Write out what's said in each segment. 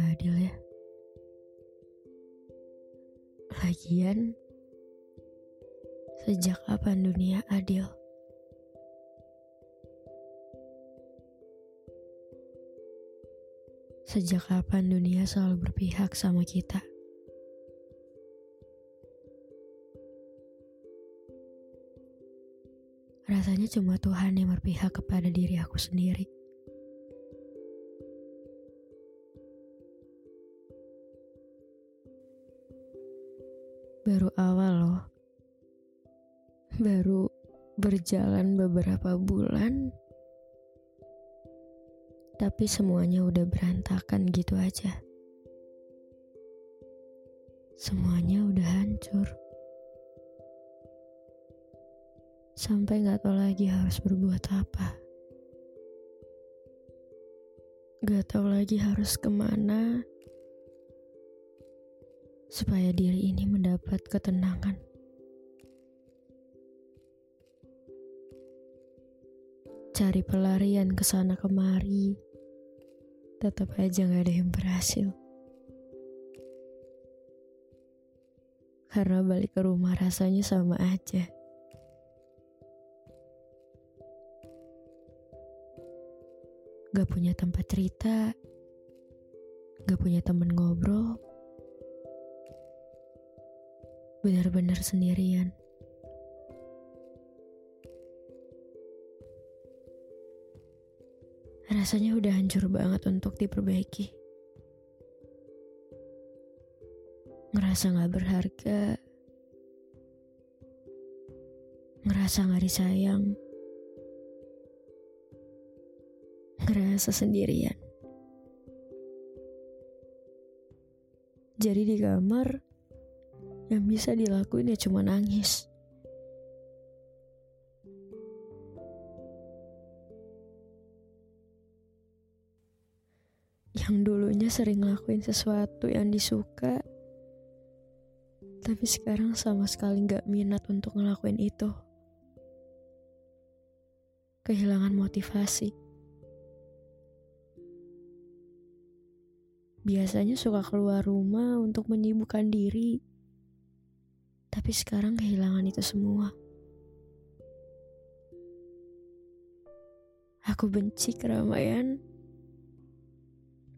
Adil ya. Lagian, sejak kapan dunia adil? Sejak kapan dunia selalu berpihak sama kita? Rasanya cuma Tuhan yang berpihak kepada diri aku sendiri. Baru awal loh. Baru berjalan beberapa bulan. Tapi semuanya udah berantakan gitu aja. Semuanya udah hancur. Sampai gak tahu lagi harus berbuat apa. Gak tahu lagi harus ke mana supaya diri ini mendapat ketenangan. Cari pelarian ke sana kemari, tetap aja gak ada yang berhasil. Karena balik ke rumah rasanya sama aja. Gak punya tempat cerita, gak punya temen ngobrol, benar-benar sendirian. Rasanya udah hancur banget untuk diperbaiki. Ngerasa gak berharga. Ngerasa gak disayang. Ngerasa sendirian. Jadi di kamar, yang bisa dilakuin ya cuma nangis. Yang dulunya sering ngelakuin sesuatu yang disuka, tapi sekarang sama sekali gak minat untuk ngelakuin itu. Kehilangan motivasi. Biasanya suka keluar rumah untuk menyibukkan diri, tapi sekarang kehilangan itu semua. Aku benci keramaian.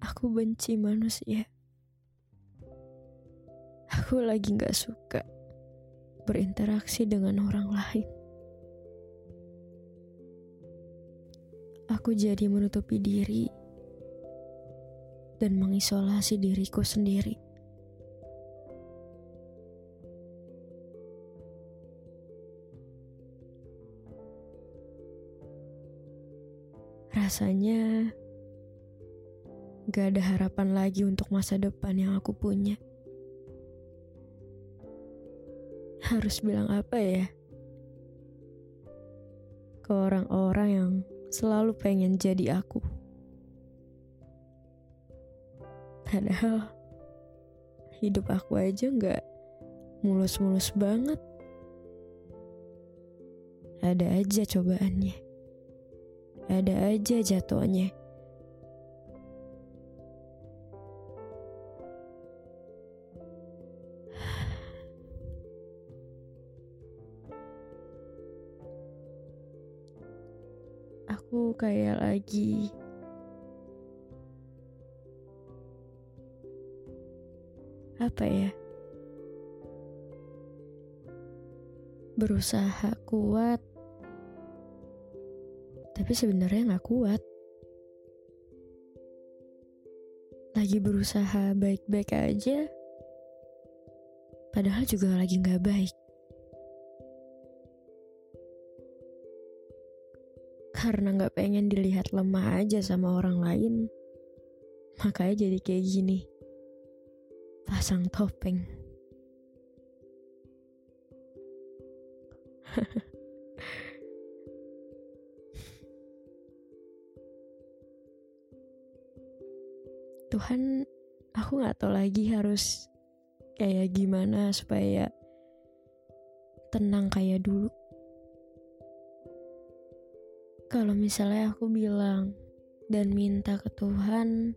Aku benci manusia. Aku lagi gak suka berinteraksi dengan orang lain. Aku jadi menutupi diri dan mengisolasi diriku sendiri. Rasanya gak ada harapan lagi untuk masa depan yang aku punya. Harus bilang apa ya? Ke orang-orang yang selalu pengen jadi aku. Padahal hidup aku aja gak mulus-mulus banget. Ada aja cobaannya. Ada aja jatuhnya. Aku kayak lagi apa ya? Berusaha kuat, tapi sebenarnya nggak kuat. Lagi berusaha baik-baik aja, padahal juga lagi nggak baik. Karena gak pengen dilihat lemah aja sama orang lain, makanya jadi kayak gini. Pasang topeng. Tuhan, aku gak tahu lagi harus kayak gimana supaya tenang kayak dulu. Kalau misalnya aku bilang dan minta ke Tuhan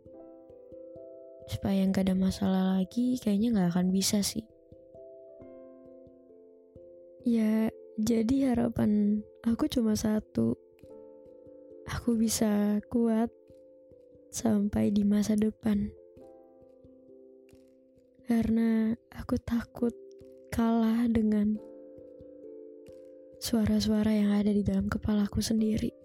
supaya nggak ada masalah lagi, kayaknya nggak akan bisa sih. Ya, jadi harapan aku cuma satu. Aku bisa kuat sampai di masa depan. Karena aku takut kalah dengan suara-suara yang ada di dalam kepalaku sendiri.